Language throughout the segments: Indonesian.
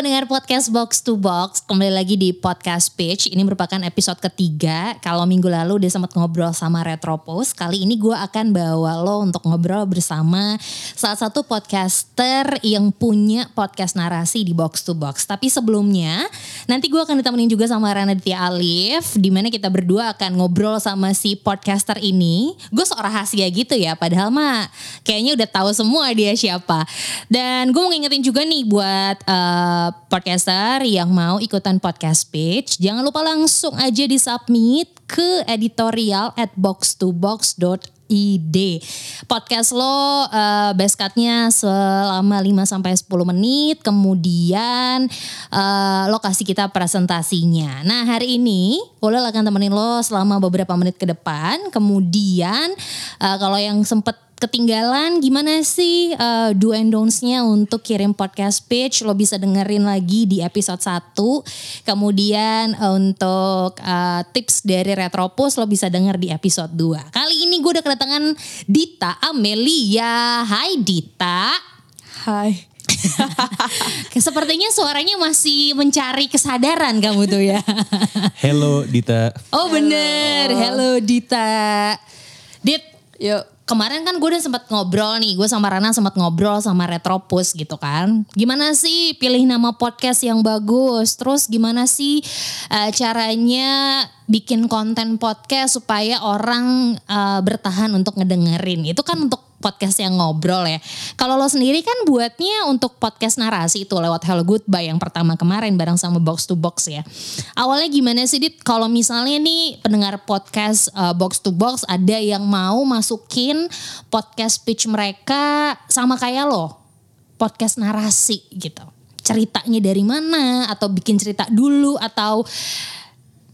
Pendengar podcast Box to Box, kembali lagi di podcast Page. Ini merupakan episode ketiga. Kalau minggu lalu udah sempat ngobrol sama Retropos, kali ini gue akan bawa lo untuk ngobrol bersama salah satu podcaster yang punya podcast narasi di Box to Box. Tapi sebelumnya, nanti gue akan ditemenin juga sama Rana Ditya Alif, di mana kita berdua akan ngobrol sama si podcaster ini. Gue sok rahasia gitu ya, padahal mah kayaknya udah tahu semua dia siapa. Dan gue mau ngingetin juga nih buat uh, podcaster yang mau ikutan podcast page, jangan lupa langsung aja di submit ke editorial at box2box.id. Podcast lo uh, best cut-nya selama 5 sampai 10 menit, kemudian uh, lo kasih kita presentasinya. Nah, hari ini boleh akan temenin lo selama beberapa menit ke depan. Kemudian uh, kalau yang sempet ketinggalan gimana sih uh, do and don'ts-nya untuk kirim podcast page lo bisa dengerin lagi di episode 1 kemudian uh, untuk uh, tips dari Retropus lo bisa denger di episode 2 kali ini gue udah kedatangan Dita Amelia Hai Dita Hai. Sepertinya suaranya masih mencari kesadaran kamu tuh ya. Hello Dita. Oh bener, hello Dita. Dit, Yuk. Kemarin kan gue udah sempat ngobrol nih, gue sama Rana sempat ngobrol sama Retropus gitu kan. Gimana sih pilih nama podcast yang bagus? Terus gimana sih eh, caranya bikin konten podcast supaya orang eh, bertahan untuk ngedengerin? Itu kan untuk podcast yang ngobrol ya. Kalau lo sendiri kan buatnya untuk podcast narasi itu lewat Hello Goodbye yang pertama kemarin bareng sama Box to Box ya. Awalnya gimana sih Dit? Kalau misalnya nih pendengar podcast uh, Box to Box ada yang mau masukin podcast pitch mereka sama kayak lo. Podcast narasi gitu. Ceritanya dari mana atau bikin cerita dulu atau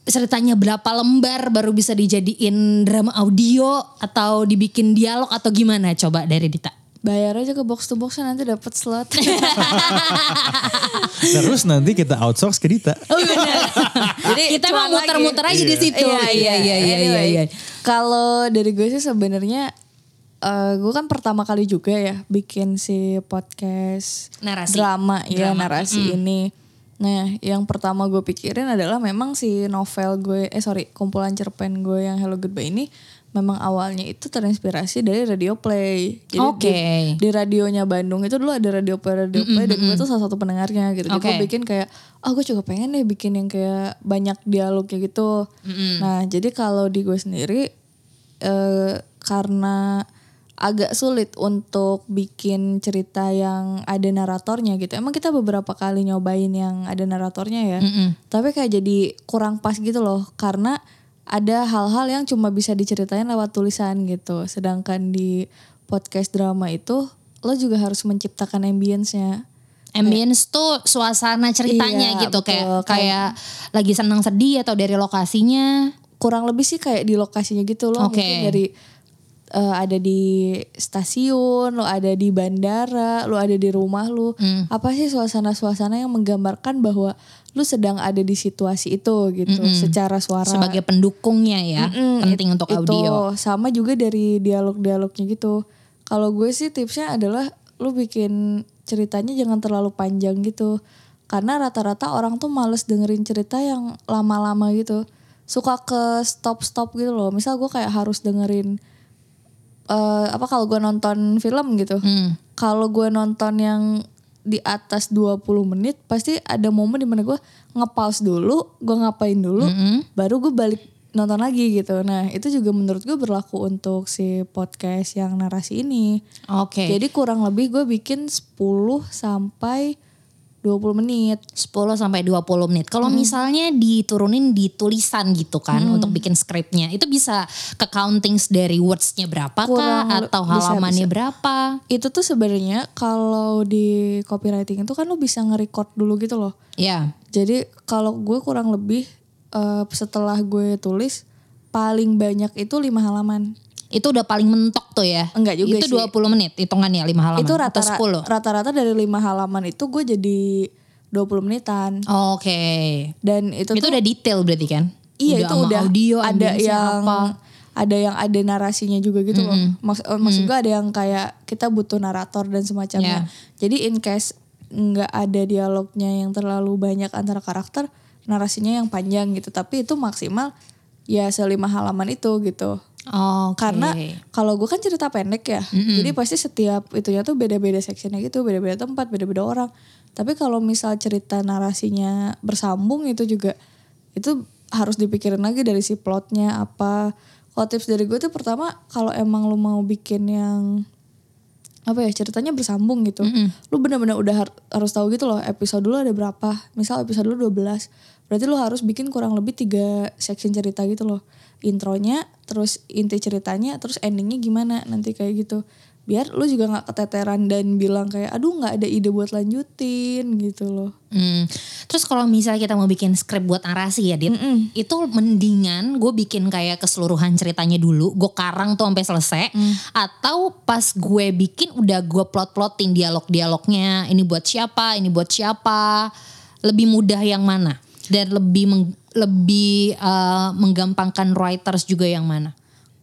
ceritanya berapa lembar baru bisa dijadiin drama audio atau dibikin dialog atau gimana coba dari Dita? Bayar aja ke box to box nanti dapat slot. Terus nanti kita outsource ke Dita. Oh benar. Jadi kita mau muter-muter aja di situ. Iya iya iya iya. iya, iya. Kalau dari gue sih sebenarnya eh gue kan pertama kali juga ya bikin si podcast Narasi. drama ya Drama, narasi ini. Nah, yang pertama gue pikirin adalah memang si novel gue, eh sorry, kumpulan cerpen gue yang Hello Goodbye ini memang awalnya itu terinspirasi dari radio play. Jadi Oke. di, di radionya Bandung itu dulu ada radio play, radio play dan gue tuh salah satu pendengarnya gitu. Jadi Oke. gue bikin kayak, oh gue juga pengen deh bikin yang kayak banyak dialognya gitu. Nah, jadi kalau di gue sendiri eh, karena agak sulit untuk bikin cerita yang ada naratornya gitu. Emang kita beberapa kali nyobain yang ada naratornya ya. Tapi kayak jadi kurang pas gitu loh karena ada hal-hal yang cuma bisa diceritain lewat tulisan gitu. Sedangkan di podcast drama itu lo juga harus menciptakan ambience-nya. Ambience tuh suasana ceritanya Iya, gitu betul. kayak kayak lagi senang sedih atau dari lokasinya. kurang lebih sih kayak di lokasinya gitu loh Oke. mungkin dari eh, ada di stasiun lo ada di bandara lo ada di rumah lo Hmm. apa sih suasana-suasana yang menggambarkan bahwa lu sedang ada di situasi itu gitu secara suara sebagai pendukungnya ya Mm-mm, penting it- untuk itu. audio. sama juga dari dialog-dialognya gitu kalau gue sih tipsnya adalah lu bikin ceritanya jangan terlalu panjang gitu karena rata-rata orang tuh males dengerin cerita yang lama-lama gitu suka ke stop-stop gitu loh misal gue kayak harus dengerin eh, apa kalau gue nonton film gitu Hmm. kalau gue nonton yang di atas 20 menit pasti ada momen di mana gue nge-pause dulu, gue ngapain dulu, baru gue balik nonton lagi gitu. Nah itu juga menurut gue berlaku untuk si podcast yang narasi ini. Oke. Jadi kurang lebih gue bikin 10 sampai 20 menit. 10 sampai 20 menit. Kalau misalnya diturunin di tulisan gitu kan untuk bikin skripnya, itu bisa ke counting dari words-nya berapa kah Kurang atau halamannya bisa. berapa? Itu tuh sebenarnya kalau di copywriting itu kan lo bisa nge-record dulu gitu loh. Ya. Jadi kalau gue kurang lebih eh, setelah gue tulis paling banyak itu lima halaman. Itu udah paling mentok tuh ya. Enggak juga itu sih. 20 menit hitungannya 5 halaman itu atau rata-rata 10. rata-rata dari lima halaman itu gue jadi 20 menitan. Oke. Dan itu, Itu tuh udah detail berarti kan? iya itu sama udah audio ada yang apa. ada yang ada narasinya juga gitu loh. Maks eh, maksud gue ada yang kayak kita butuh narator dan semacamnya. Jadi in case nggak ada dialognya yang terlalu banyak antara karakter, narasinya yang panjang gitu. Tapi itu maksimal ya selima halaman itu gitu. Oh, Karena kalau gue kan cerita pendek ya, jadi pasti setiap itunya tuh beda-beda sectionnya gitu, beda-beda tempat, beda-beda orang. Tapi kalau misal cerita narasinya bersambung itu juga itu harus dipikirin lagi dari si plotnya apa. Kalau tips dari gue tuh pertama kalau emang lu mau bikin yang apa ya ceritanya bersambung gitu. Lu bener-bener udah har- harus tahu gitu loh episode dulu ada berapa. Misal episode dulu 12. Berarti lu harus bikin kurang lebih tiga section cerita gitu loh. Intronya, terus inti ceritanya, terus endingnya gimana nanti kayak gitu. Biar lu juga nggak keteteran dan bilang kayak aduh nggak ada ide buat lanjutin gitu loh. Hmm. Terus kalau misalnya kita mau bikin skrip buat narasi ya, Dit, itu mendingan gue bikin kayak keseluruhan ceritanya dulu, gue karang tuh sampai selesai, atau pas gue bikin udah gue plot-plotin dialog-dialognya, ini buat siapa, ini buat siapa, lebih mudah yang mana dan lebih meng- lebih eh, menggampangkan writers juga yang mana?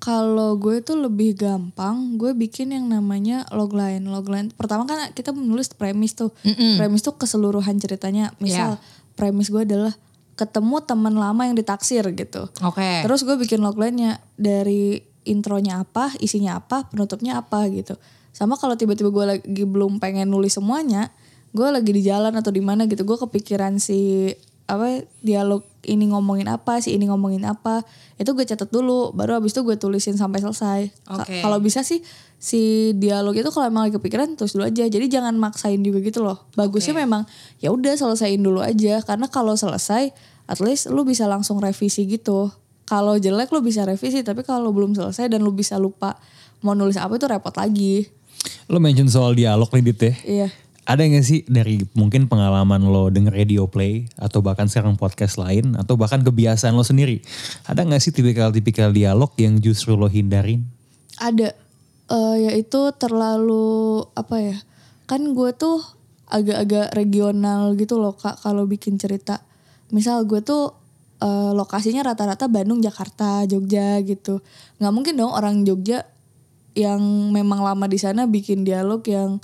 Kalau gue tuh lebih gampang, gue bikin yang namanya logline. Logline pertama kan kita menulis premis tuh. Premis tuh keseluruhan ceritanya. Misal premis gue adalah ketemu teman lama yang ditaksir gitu. Oke. Terus gue bikin logline-nya dari intronya apa, isinya apa, penutupnya apa gitu. Sama kalau tiba-tiba gue lagi belum pengen nulis semuanya, gue lagi di jalan atau di mana gitu, gue kepikiran si apa dialog ini ngomongin apa, si ini ngomongin apa, itu gue catat dulu, baru abis itu gue tulisin sampai selesai. Ka- Oke. Kalau bisa sih si dialog itu kalau emang lagi kepikiran terus dulu aja. Jadi jangan maksain juga gitu loh. Bagusnya memang ya udah selesaiin dulu aja karena kalau selesai at least lu bisa langsung revisi gitu. Kalau jelek lu bisa revisi tapi kalau belum selesai dan lu bisa lupa mau nulis apa itu repot lagi. Lo mention soal dialog nih Dit ya. Iya. Ada gak sih dari mungkin pengalaman lo denger radio play atau bahkan sekarang podcast lain atau bahkan kebiasaan lo sendiri. Ada gak sih tipikal-tipikal dialog yang justru lo hindarin? Ada eh yaitu terlalu apa ya? Kan gue tuh agak-agak regional gitu loh Kak kalau bikin cerita. Misal gue tuh eh, lokasinya rata-rata Bandung, Jakarta, Jogja gitu. nggak mungkin dong orang Jogja yang memang lama di sana bikin dialog yang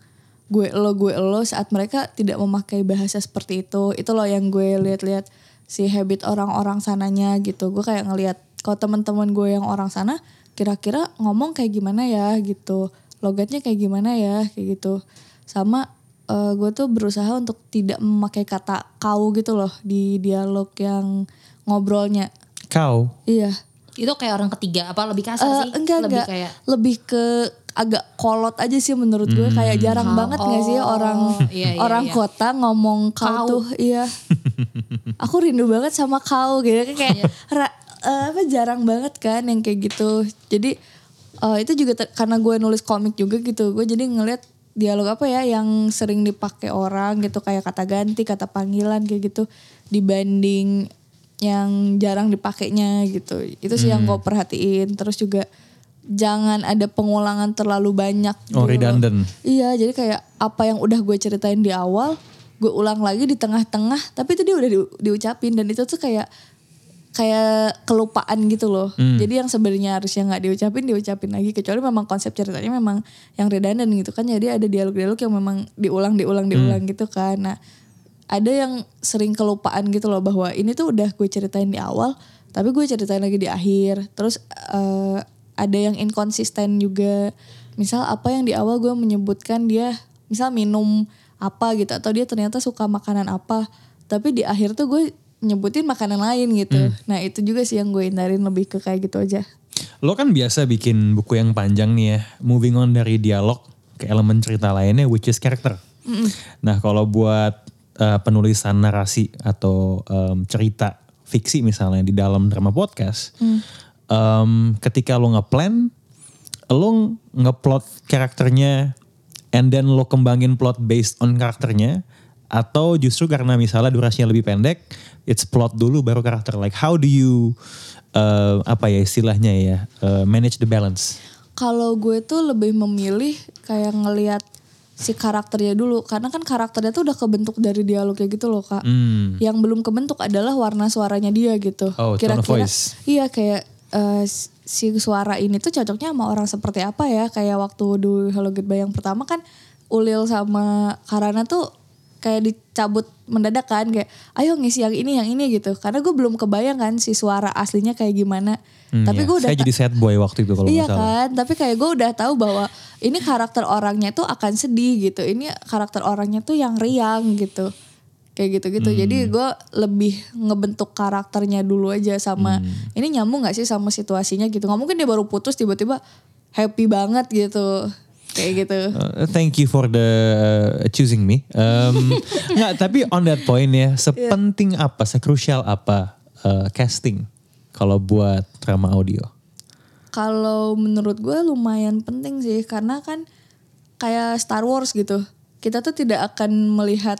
gue lo gue lo saat mereka tidak memakai bahasa seperti itu. Itu loh yang gue lihat-lihat si habit orang-orang sananya gitu. Gue kayak ngelihat kalau teman-teman gue yang orang sana kira-kira ngomong kayak gimana ya gitu. Logatnya kayak gimana ya kayak gitu. Sama eh, gue tuh berusaha untuk tidak memakai kata kau gitu loh di dialog yang ngobrolnya. Kau? Iya. Itu kayak orang ketiga apa lebih kasar Eh, sih? enggak lebih enggak kayak lebih ke agak kolot aja sih menurut gue. Kayak jarang banget nggak sih Oh, orang iya, iya, orang iya. kota ngomong kau, Kau. tuh iya. Aku rindu banget sama kau gitu. Iya. kayak ra- eh, apa jarang banget kan yang kayak gitu. Jadi eh, itu juga ter- karena gue nulis komik juga gitu. Gue jadi ngeliat dialog apa ya yang sering dipakai orang gitu. Kayak kata ganti kata panggilan kayak gitu. Dibanding yang jarang dipakainya gitu. Itu sih yang gue perhatiin. Terus juga jangan ada pengulangan terlalu banyak Oh, gitu redundant. Iya, jadi kayak apa yang udah gue ceritain di awal, gue ulang lagi di tengah-tengah, tapi itu dia udah di- diucapin dan itu tuh kayak kayak kelupaan gitu loh. Jadi yang sebenarnya harusnya nggak diucapin diucapin lagi kecuali memang konsep ceritanya memang yang redundant gitu kan. Jadi ada dialog-dialog yang memang diulang diulang diulang gitu kan. Nah, ada yang sering kelupaan gitu loh bahwa ini tuh udah gue ceritain di awal, tapi gue ceritain lagi di akhir. Terus eh, ada yang inkonsisten juga. Misal apa yang di awal gue menyebutkan dia misal minum apa gitu atau dia ternyata suka makanan apa, tapi di akhir tuh gue nyebutin makanan lain gitu. Nah, itu juga sih yang gue hindarin lebih ke kayak gitu aja. Lo kan biasa bikin buku yang panjang nih ya. Moving on dari dialog ke elemen cerita lainnya which is character. Nah kalau buat uh, penulisan narasi atau um, cerita fiksi misalnya di dalam drama podcast. Um, ketika lo nge-plan, lo nge-plot karakternya and then lo kembangin plot based on karakternya. Atau justru karena misalnya durasinya lebih pendek, it's plot dulu baru karakter. Like how do you uh, apa ya istilahnya ya uh, manage the balance? Kalau gue tuh lebih memilih kayak ngelihat si karakternya dulu karena kan karakternya tuh udah kebentuk dari dialognya gitu loh kak. Hmm. Yang belum kebentuk adalah warna suaranya dia gitu. Oh, tone of voice. Iya kayak eh, si suara ini tuh cocoknya sama orang seperti apa ya? Kayak waktu dulu Hello Goodbye yang pertama kan Ulil sama Karana tuh kayak dicabut mendadak kan kayak ayo ngisi yang ini yang ini gitu. Karena gue belum kebayang kan si suara aslinya kayak gimana. Hmm, tapi ya. gue udah Saya jadi sad boy waktu itu kalau iya salah. kan? Tapi kayak gue udah tahu bahwa ini karakter orangnya tuh akan sedih gitu. Ini karakter orangnya tuh yang riang gitu kayak gitu gitu jadi Hmm. gue lebih ngebentuk karakternya dulu aja sama Hmm. ini nyambung gak sih sama situasinya gitu nggak mungkin dia baru putus tiba-tiba happy banget gitu kayak gitu Uh, thank you for the uh, choosing me. Um, nggak, tapi on that point ya, sepenting apa, sekrusial apa uh, casting kalau buat drama audio? Kalau menurut gue lumayan penting sih karena kan kayak Star Wars gitu. Kita tuh tidak akan melihat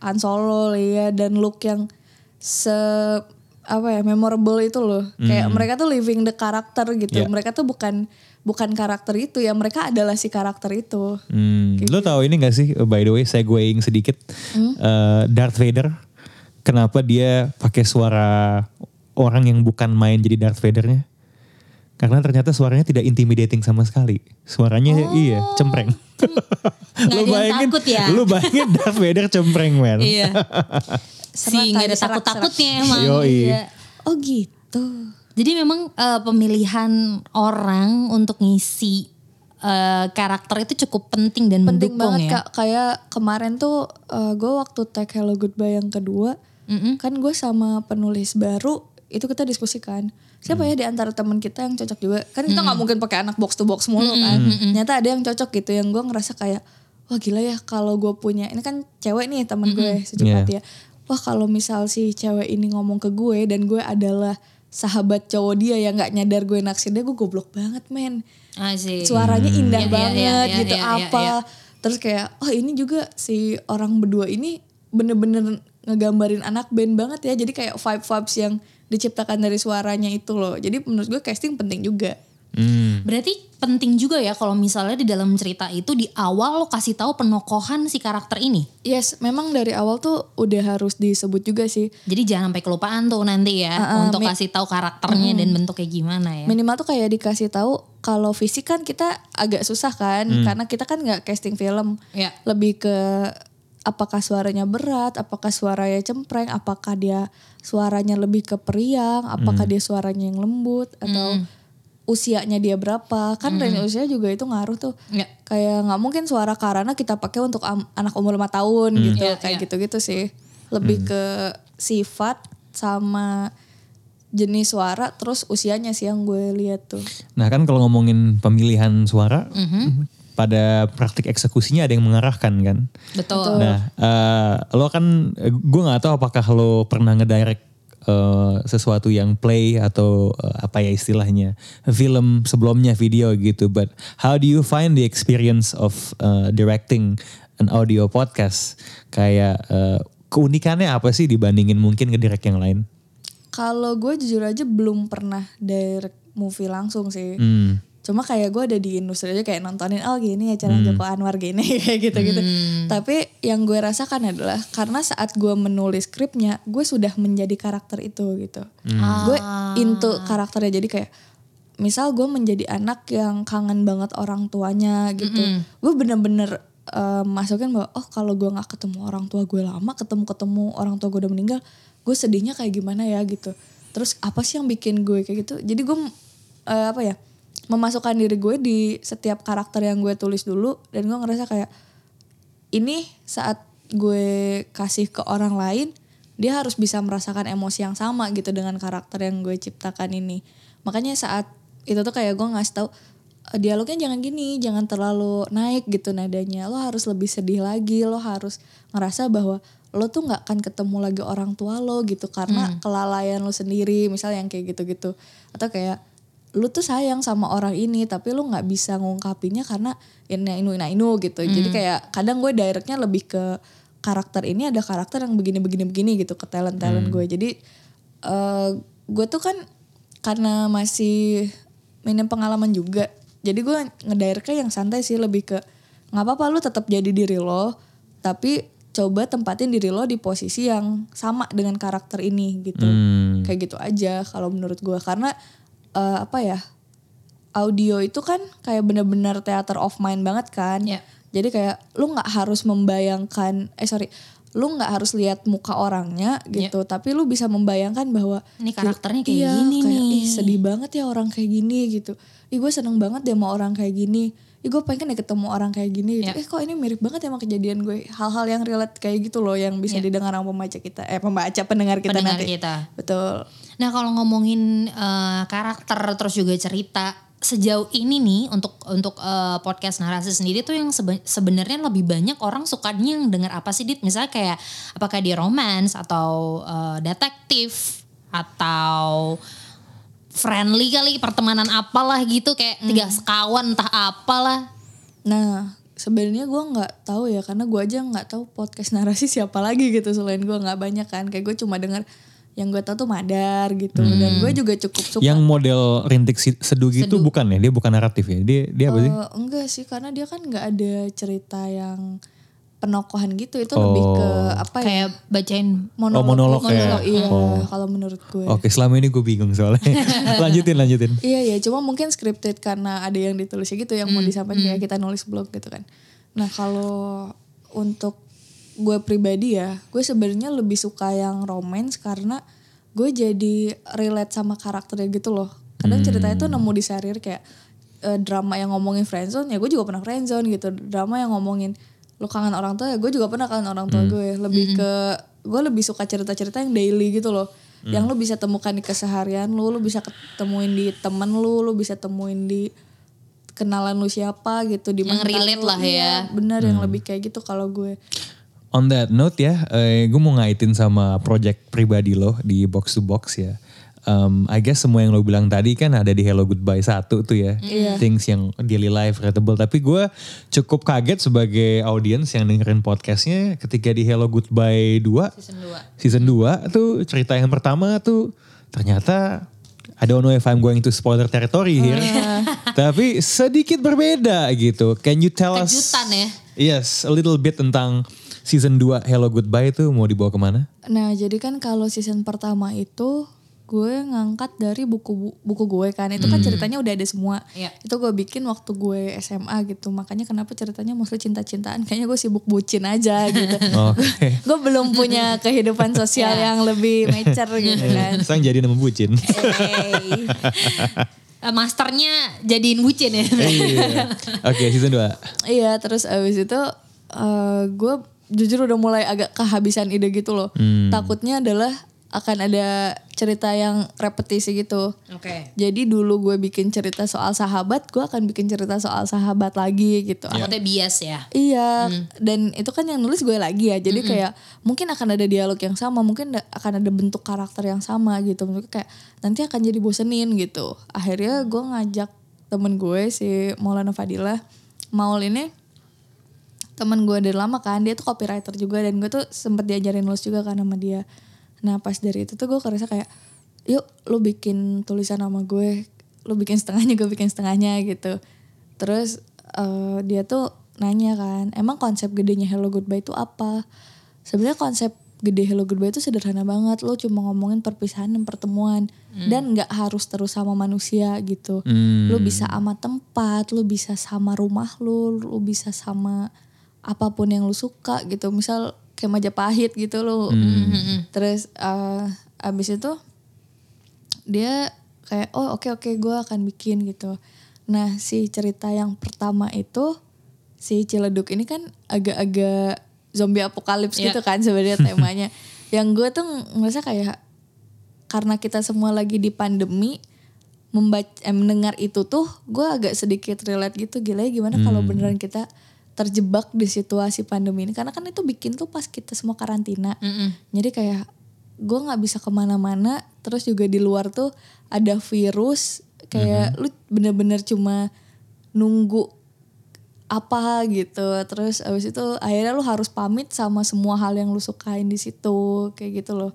Han Solo ya dan look yang se apa ya memorable itu loh. Kayak mereka tuh living the character gitu. Yeah. Mereka tuh bukan bukan karakter itu ya, mereka adalah si karakter itu. Hmm, lo tahu ini gak sih, uh, by the way, saya segueing sedikit, Uh, Darth Vader, kenapa dia pakai suara orang yang bukan main jadi Darth Vadernya? Karena ternyata suaranya tidak intimidating sama sekali. Suaranya iya, cempreng. Ada yang takut ya? Lu bayangin Darth Vader cempreng, man. Iya. Si nggak ada takut-takutnya emang. Yoi. Iya. Oh gitu. Jadi memang eh, pemilihan orang untuk ngisi eh, karakter itu cukup penting dan penting mendukung banget ya. kak kayak kemarin tuh gue waktu tag Hello Goodbye yang kedua kan gue sama penulis baru itu kita diskusikan siapa ya di antara teman kita yang cocok juga? Kan kita nggak mungkin pakai anak box to box mulu kan. Ternyata ada yang cocok gitu yang gue ngerasa kayak wah gila ya kalau gue punya ini kan cewek nih teman gue secepat ya wah kalau misal si cewek ini ngomong ke gue dan gue adalah sahabat cowok dia yang nggak nyadar gue naksir dia gue goblok banget men. Asik. suaranya indah iya, banget iya, iya, gitu iya, iya, apa. iya. terus kayak oh ini juga si orang berdua ini bener-bener ngegambarin anak band banget ya. Jadi kayak vibe vibes yang diciptakan dari suaranya itu loh jadi menurut gue casting penting juga Hmm. Berarti penting juga ya kalau misalnya di dalam cerita itu di awal lo kasih tahu penokohan si karakter ini. yes memang dari awal tuh udah harus disebut juga sih Jadi jangan sampai kelupaan tuh nanti ya Uh-uh, untuk mi- kasih tahu karakternya dan bentuknya gimana ya. minimal tuh kayak dikasih tahu kalau fisik kan kita agak susah kan karena kita kan nggak casting film Ya. lebih ke apakah suaranya berat apakah suaranya cempreng apakah dia suaranya lebih ke periang apakah dia suaranya yang lembut atau usianya dia berapa. Kan range usia juga itu ngaruh tuh. Ya. kayak nggak mungkin suara karena kita pakai untuk am- anak umur lima tahun gitu Iya, kayak iya. gitu-gitu sih. Lebih ke sifat sama jenis suara terus usianya sih yang gue lihat tuh. Nah kan kalau ngomongin pemilihan suara, Mhm. Pada praktik eksekusinya ada yang mengarahkan kan. Betul. Nah, eh, lo kan, gue nggak tahu apakah lo pernah ngedirect eh, sesuatu yang play atau eh, apa ya istilahnya film sebelumnya video gitu. But how do you find the experience of eh, directing an audio podcast? Kayak eh, keunikannya apa sih dibandingin mungkin ngedirect yang lain? Kalau gue jujur aja belum pernah direct movie langsung sih. Hmm. Cuma kayak gue ada di industri aja kayak nontonin oh gini ya cara Joko Anwar gini kayak gitu-gitu. Tapi yang gue rasakan adalah karena saat gue menulis skripnya, gue sudah menjadi karakter itu gitu. Gue into karakternya jadi kayak misal gue menjadi anak yang kangen banget orang tuanya gitu. Gue bener-bener eh, masukin bahwa oh kalau gue nggak ketemu orang tua gue lama, ketemu-ketemu orang tua gue udah meninggal, gue sedihnya kayak gimana ya gitu. Terus apa sih yang bikin gue kayak gitu? Jadi gue eh, apa ya? Memasukkan diri gue di setiap karakter yang gue tulis dulu dan gue ngerasa kayak ini saat gue kasih ke orang lain dia harus bisa merasakan emosi yang sama gitu dengan karakter yang gue ciptakan ini. Makanya saat itu tuh kayak gue ngasih tahu "Eh, dialognya jangan gini jangan terlalu naik gitu nadanya. Lo harus lebih sedih lagi lo harus ngerasa bahwa lo tuh nggak akan ketemu lagi orang tua lo gitu karena kelalaian lo sendiri misalnya yang kayak gitu-gitu. Atau kayak lu tuh sayang sama orang ini tapi lu nggak bisa ngungkapinnya karena ini inu inu inu gitu. Jadi kayak kadang gue directnya lebih ke karakter ini ada karakter yang begini begini begini gitu ke talent talent gue. Jadi eh gue tuh kan karena masih minim pengalaman juga jadi gue ngedirectnya yang santai sih lebih ke nggak apa-apa lu tetap jadi diri lo tapi coba tempatin diri lo di posisi yang sama dengan karakter ini gitu. Hmm. kayak gitu aja kalau menurut gue. Karena eh, apa ya audio itu kan kayak bener-bener theater of mind banget kan. Iya. Jadi kayak lu nggak harus membayangkan, eh sorry, lu nggak harus lihat muka orangnya gitu, tapi lu bisa membayangkan bahwa Ini karakternya kayak iya, gini kayak, nih. Ih sedih banget ya orang kayak gini gitu. Ih gue seneng banget deh sama orang kayak gini. Ih gue pengen ya ketemu orang kayak gini gitu. Ya. Eh kok ini mirip banget ya sama kejadian gue. Hal-hal yang relate kayak gitu loh yang bisa didengar sama pembaca kita. Eh pembaca pendengar kita. Pendengar nanti. kita. Betul. Nah kalau ngomongin eh, karakter terus juga cerita sejauh ini nih untuk untuk eh, podcast narasi sendiri tuh yang sebe- sebenarnya lebih banyak orang sukanya yang dengar apa sih dit? Misalnya kayak apakah dia romance atau eh, detektif atau friendly kali pertemanan apalah gitu kayak tiga sekawan entah apalah. Nah sebenarnya gue nggak tahu ya karena gue aja nggak tahu podcast narasi siapa lagi gitu selain gue nggak banyak kan kayak gue cuma denger yang gue tahu tuh Madar gitu dan gue juga cukup suka Yang model rintik seduh gitu bukan ya? Dia bukan naratif ya? Dia dia apa sih? Eh, enggak sih karena dia kan nggak ada cerita yang penokohan gitu itu lebih ke apa ya Kayak bacain Oh, monolog ya? iya Oh. kalau menurut gue Oke, selama ini gue bingung soalnya. lanjutin, lanjutin. Iya ya, cuma mungkin scripted karena ada yang ditulisnya gitu yang mau disampaikan kayak kita nulis blog gitu kan. Nah kalau untuk gue pribadi ya, gue sebenarnya lebih suka yang romance karena gue jadi relate sama karakternya gitu loh. Kadang ceritanya tuh nemu di serir kayak eh, drama yang ngomongin friendzone ya gue juga pernah friendzone gitu. Drama yang ngomongin lu kangen orang tua ya gue juga pernah kangen orang tua gue. Lebih ke gue lebih suka cerita-cerita yang daily gitu loh. Yang lu bisa temukan di keseharian lu, lu bisa ketemuin di temen lu, lu bisa temuin di kenalan lu siapa gitu di Yang relate lu. lah Iya, ya. Bener yang lebih kayak gitu kalau gue. On that note ya, eh, gue mau ngaitin sama project pribadi lo di Box to Box ya. Um, I guess semua yang lo bilang tadi kan ada di Hello Goodbye satu tuh ya. Things yang daily life, relatable. Tapi gue cukup kaget sebagai audiens yang dengerin podcastnya ketika di Hello Goodbye 2. season 2. Season 2 tuh cerita yang pertama tuh ternyata I don't know if I'm going to spoiler territory here. Tapi sedikit berbeda gitu. Can you tell us? Kejutan ya. Yes, a little bit tentang season 2 Hello Goodbye itu mau dibawa ke mana? Nah jadi kan kalau season pertama itu gue ngangkat dari buku buku gue kan itu kan ceritanya udah ada semua Iya. itu gue bikin waktu gue SMA gitu makanya kenapa ceritanya mostly cinta-cintaan kayaknya gue sibuk bucin aja gitu Oke. gue belum punya kehidupan sosial yang lebih mature gitu kan Sang jadi nama bucin. Hey. Eh, masternya jadiin bucin ya. Iya. Oke, season 2. Iya terus abis itu eh, gue jujur udah mulai agak kehabisan ide gitu loh. Takutnya adalah akan ada cerita yang repetisi gitu. Oke. Jadi dulu gue bikin cerita soal sahabat, gue akan bikin cerita soal sahabat lagi gitu. Takutnya bias ya. Iya, dan itu kan yang nulis gue lagi ya. Jadi kayak mungkin akan ada dialog yang sama, mungkin akan ada bentuk karakter yang sama gitu. Mungkin kayak nanti akan jadi bosenin gitu. Akhirnya gue ngajak temen gue si Maulana Fadila. Maul ini temen gue dari lama kan, dia tuh copywriter juga dan gue tuh sempet diajarin nulis juga kan sama dia. Nah pas dari itu tuh gue kerasa kayak, yuk lu bikin tulisan sama gue, lu bikin setengahnya gue bikin setengahnya gitu. Terus eh, dia tuh nanya kan, emang konsep gedenya Hello Goodbye itu apa? Sebenarnya konsep gede Hello Goodbye itu sederhana banget, lo cuma ngomongin perpisahan dan pertemuan dan nggak harus terus sama manusia gitu. Lo bisa sama tempat, lo bisa sama rumah lo, lo bisa sama apa pun yang lo suka gitu. Misal kayak Majapahit gitu lo. Terus eh, abis itu dia kayak oh oke oke gue akan bikin gitu. Nah si cerita yang pertama itu si Ciledug ini kan agak-agak zombie apokalips Iya. gitu kan sebenarnya temanya. Yang gue tuh ngerasa kayak karena kita semua lagi di pandemi membaca eh, mendengar itu tuh gue agak sedikit relate gitu gila ya gimana kalau beneran kita terjebak di situasi pandemi ini. Karena kan itu bikin tuh pas kita semua karantina. Jadi kayak gue nggak bisa ke mana-mana. Terus juga di luar tuh ada virus. Kayak lu bener-bener cuma nunggu apa gitu. Terus abis itu akhirnya lu harus pamit sama semua hal yang lu sukain di situ. Kayak gitu loh.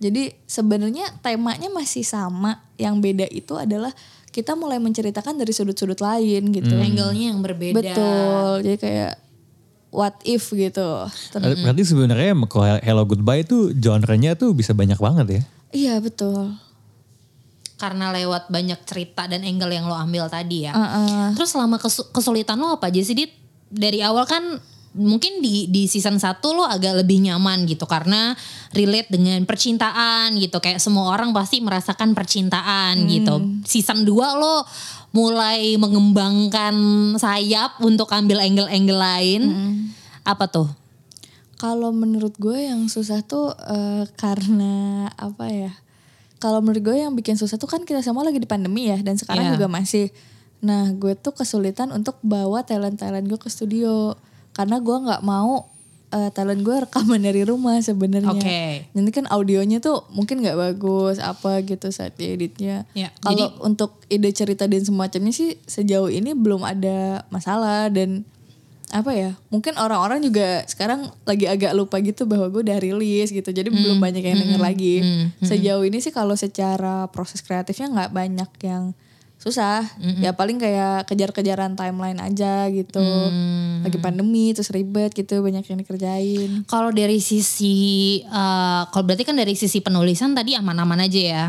Jadi sebenarnya temanya masih sama. Yang beda itu adalah kita mulai menceritakan dari sudut-sudut lain gitu Angle-nya yang berbeda. betul jadi kayak what if gitu Ter- Berarti sebenarnya kalau Hello Goodbye itu genre-nya tuh bisa banyak banget ya. iya betul karena lewat banyak cerita dan angle yang lo ambil tadi ya. Uh-uh. Terus selama kesu- kesulitan lo apa aja sih Dit? Dari awal kan mungkin di di season 1 lo agak lebih nyaman gitu karena relate dengan percintaan gitu. Kayak semua orang pasti merasakan percintaan gitu. Season 2 lo mulai mengembangkan sayap untuk ambil angle-angle lain. Apa tuh? Kalau menurut gue yang susah tuh eh, karena apa ya? Kalau menurut gue yang bikin susah tuh kan kita semua lagi di pandemi ya dan sekarang Iya. juga masih. Nah gue tuh kesulitan untuk bawa talent-talent gue ke studio karena gue nggak mau eh, talent gue rekaman dari rumah sebenarnya. Oke. Nanti kan audionya tuh mungkin nggak bagus apa gitu saat dieditnya. Ya, Kalau jadi- untuk ide cerita dan semacamnya sih sejauh ini belum ada masalah. Dan apa ya mungkin orang-orang juga sekarang lagi agak lupa gitu bahwa gue udah rilis gitu. Jadi belum banyak yang denger lagi. Sejauh ini sih kalau secara proses kreatifnya nggak banyak yang susah. Ya paling kayak kejar-kejaran timeline aja gitu. Lagi pandemi terus ribet gitu banyak yang dikerjain. Kalau dari sisi, eh, kalau berarti kan dari sisi penulisan tadi aman-aman aja ya.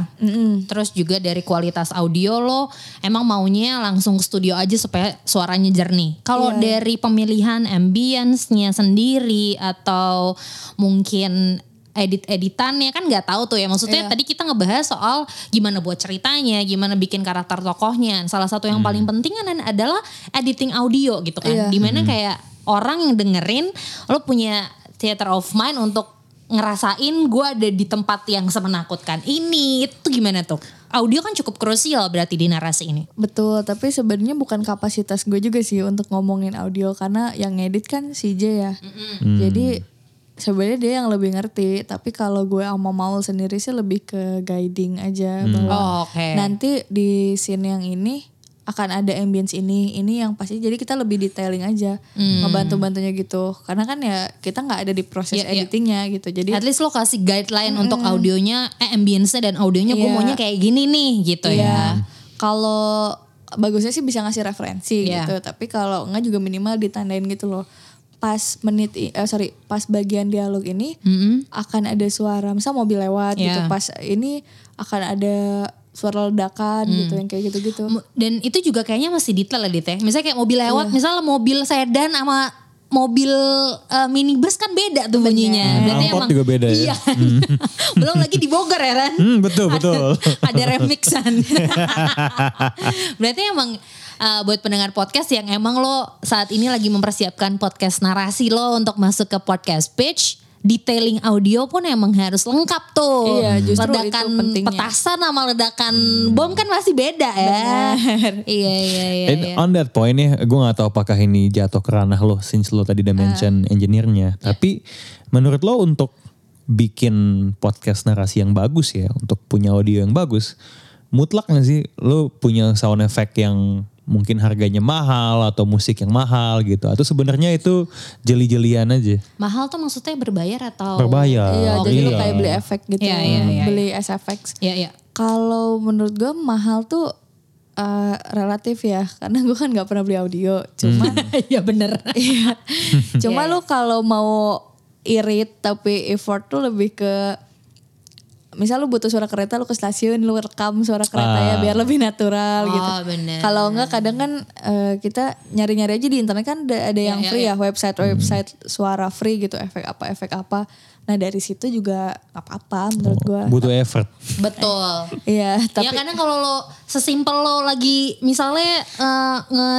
Terus juga dari kualitas audio lo, emang maunya langsung ke studio aja supaya suaranya jernih. Kalau dari pemilihan ambience-nya sendiri atau mungkin edit-editannya kan nggak tahu tuh ya. Maksudnya tadi kita ngebahas soal gimana buat ceritanya gimana bikin karakter tokohnya. Salah satu yang paling penting kan adalah editing audio gitu kan. Iya. di mana kayak orang yang dengerin lo punya theater of mind untuk ngerasain gue ada di tempat yang semenakutkan ini itu gimana tuh? Audio kan cukup krusial berarti di narasi ini. Betul tapi sebenarnya bukan kapasitas gue juga sih untuk ngomongin audio. Karena yang ngedit kan CJ ya. Jadi sebenarnya dia yang lebih ngerti tapi kalau gue sama Maul sendiri sih lebih ke guiding aja bahwa Oh, oke. nanti di scene yang ini akan ada ambience ini ini yang pasti jadi kita lebih detailing aja ngebantu bantunya gitu karena kan ya kita nggak ada di proses Iya, iya. editingnya gitu jadi at least lo kasih guideline untuk audionya eh ambience dan audionya gue Iya. maunya kayak gini nih gitu ya Iya. Kalau bagusnya sih bisa ngasih referensi Iya. gitu, tapi kalau enggak juga minimal ditandain gitu loh. Pas menit eh, sorry, pas bagian dialog ini akan ada suara misal mobil lewat gitu. Iya. Pas ini akan ada suara ledakan gitu yang kayak gitu-gitu. Dan itu juga kayaknya masih detail ya Dit ya. Misalnya kayak mobil lewat, misalnya mobil sedan sama mobil eh, minibus kan beda tuh bunyinya. Berarti Angkot juga beda ya. Iya. Belum lagi di Bogor ya Ran. Hmm, betul, betul. Ada remixan. Berarti emang eh, buat pendengar podcast yang emang lo saat ini lagi mempersiapkan podcast narasi lo untuk masuk ke podcast pitch. Detailing audio pun emang harus lengkap tuh. Iya, justru itu ledakan pentingnya. petasan sama ledakan bom kan masih beda ya. Iya iya iya. And iya. on that point ya, gue gak tahu apakah ini jatuh ke ranah lo, since lo tadi udah mention engineer-nya. Tapi menurut lo untuk bikin podcast narasi yang bagus ya, untuk punya audio yang bagus, mutlak gak sih lo punya sound effect yang mungkin harganya mahal atau musik yang mahal gitu? Atau sebenarnya itu jeli-jelian aja? Mahal tuh maksudnya berbayar atau? Berbayar. Iya, Oh, jadi lo iya. kayak beli efek gitu. Iya, iya, iya, beli SFX. Iya iya. Kalau menurut gue mahal tuh eh, relatif ya, karena gue kan nggak pernah beli audio. Cuman Iya bener. Iya. Cuma Iya, lu kalau mau irit tapi effort tuh lebih ke misal lu butuh suara kereta lu ke stasiun lu rekam suara keretanya Ah. biar lebih natural Oh, gitu. Kalau enggak kadang kan eh, kita nyari-nyari aja di internet kan ada, ada yang iya, free iya. ya website website suara free gitu efek apa efek apa. Nah dari situ juga apa-apa menurut gua. Butuh effort. Betul. Iya tapi ya kadang kalau lo sesimpel lo lagi misalnya eh, nge,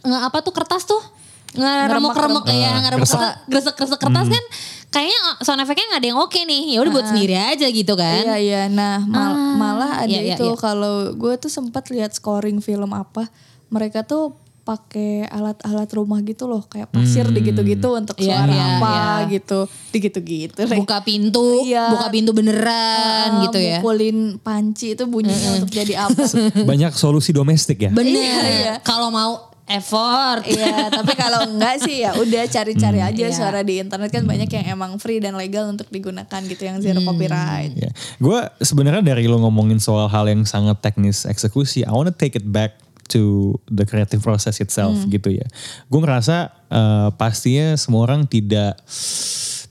nge apa tuh kertas tuh ngeremuk-remuk ya ngeremuk Gresek. gresek-gresek kertas kan kayaknya sound effect-nya nggak ada yang oke nih ya udah buat sendiri aja gitu kan Iya iya. Nah mal- Ah, malah ada iya, iya, itu iya. kalau gue tuh sempat lihat scoring film apa mereka tuh pakai alat-alat rumah gitu loh kayak pasir digitu-gitu untuk Iya, suara iya, apa iya. gitu digitu-gitu. buka pintu Iya. buka pintu beneran Eh, gitu ya Mukulin panci itu bunyinya untuk jadi apa? Banyak solusi domestik ya. bener Iya, iya. kalau mau effort Iya, tapi kalau enggak sih ya udah cari-cari aja Iya. suara di internet kan banyak yang emang free dan legal untuk digunakan gitu yang zero copyright. Ya. Gue sebenarnya dari lo ngomongin soal hal yang sangat teknis eksekusi, I wanna take it back to the creative process itself gitu ya. Gue ngerasa eh, pastinya semua orang tidak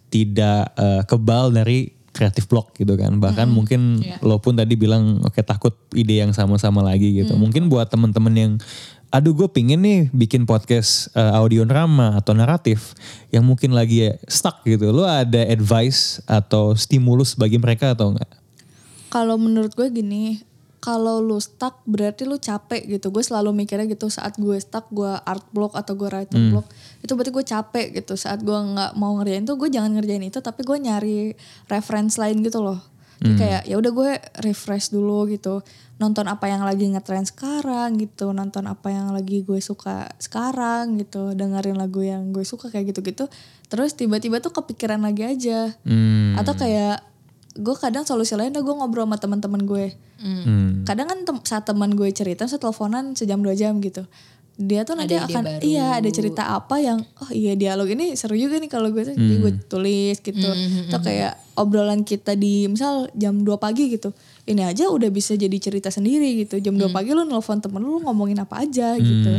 tidak eh, kebal dari kreatif block gitu kan. Bahkan mungkin Iya. lo pun tadi bilang oke takut ide yang sama-sama lagi gitu. Hmm. Mungkin buat temen-temen yang aduh gue pingin nih bikin podcast eh, audio drama atau naratif yang mungkin lagi stuck gitu. Lo ada advice atau stimulus bagi mereka atau enggak? Kalau menurut gue gini, kalau lu stuck berarti lu capek gitu. Gue selalu mikirnya gitu saat gue stuck, gue art block atau gue writer block, itu berarti gue capek gitu. Saat gue nggak mau ngerjain tuh, gue jangan ngerjain itu, tapi gue nyari reference lain gitu loh. Jadi kayak ya udah gue refresh dulu gitu, nonton apa yang lagi ngetrend sekarang gitu, nonton apa yang lagi gue suka sekarang gitu, dengerin lagu yang gue suka kayak gitu-gitu. Terus tiba-tiba tuh kepikiran lagi aja, Hmm. atau kayak gue kadang solusi lain gue ngobrol sama teman-teman gue. Hmm. kadang kan tem- saat teman gue cerita saya teleponan sejam dua jam gitu dia tuh nanti Ada akan baru. iya ada cerita apa yang oh iya dialog ini seru juga nih kalau gue jadi gue tulis gitu. Atau kayak obrolan kita di misal jam 2 pagi gitu. Ini aja udah bisa jadi cerita sendiri gitu. Jam 2 pagi lu nelfon temen lu, ngomongin apa aja gitu.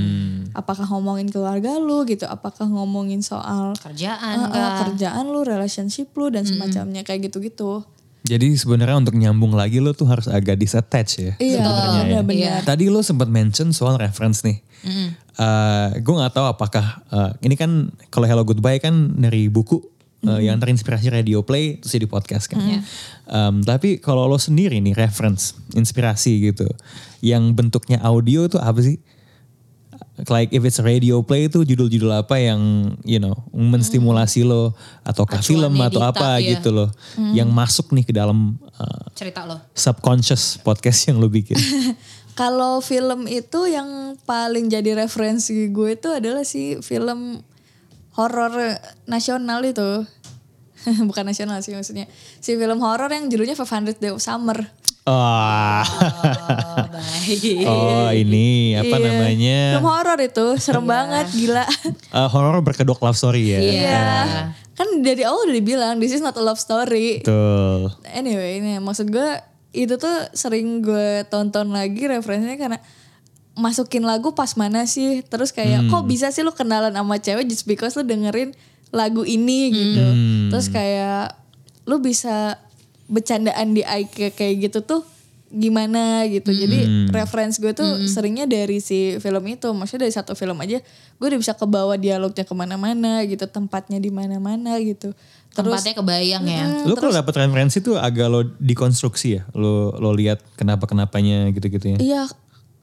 Apakah ngomongin keluarga lu gitu? Apakah ngomongin soal Kerjaan uh, uh, kerjaan lu relationship lu dan semacamnya kayak gitu-gitu Jadi sebenarnya untuk nyambung lagi lo tuh harus agak disattach ya. iya sebenarnya ya. benar-benar Tadi lo sempat mention soal reference nih. gue nggak tahu apakah eh, ini kan kalau Hello Goodbye kan dari buku eh, yang terinspirasi radio play terus jadi podcast kan. Em, tapi kalau lo sendiri nih reference, inspirasi gitu, yang bentuknya audio itu apa sih? Like if it's radio play itu judul-judul apa yang you know menstimulasi lo ataukah Acuannya film atau apa tap ya. gitu loh yang masuk nih ke dalam uh, Cerita lo. subconscious podcast yang lo bikin. Kalau film itu yang paling jadi referensi gue itu adalah si film horor nasional itu. Bukan nasional sih maksudnya. Si film horor yang judulnya 500 Days of Summer. Wah. Oh, baik. Oh ini apa Iya. namanya? Film horor itu serem banget gila. Uh, horror berkedok love story ya. Iya. kan dari awal udah dibilang this is not a love story. Betul. Anyway, ini maksud gue itu tuh sering gue tonton lagi referensinya karena masukin lagu pas mana sih terus kayak kok bisa sih lu kenalan sama cewek just because lu dengerin lagu ini gitu terus kayak lu bisa bercandaan di IK kayak gitu tuh gimana gitu jadi reference gue tuh seringnya dari si film itu maksudnya dari satu film aja gue udah bisa kebawa dialognya ke mana-mana gitu tempatnya di mana-mana gitu terus Tempatnya kebayang ya. Lo kalau dapet referensi tuh agak lo dikonstruksi ya. Lo lo lihat kenapa kenapanya gitu-gitu ya. Iya,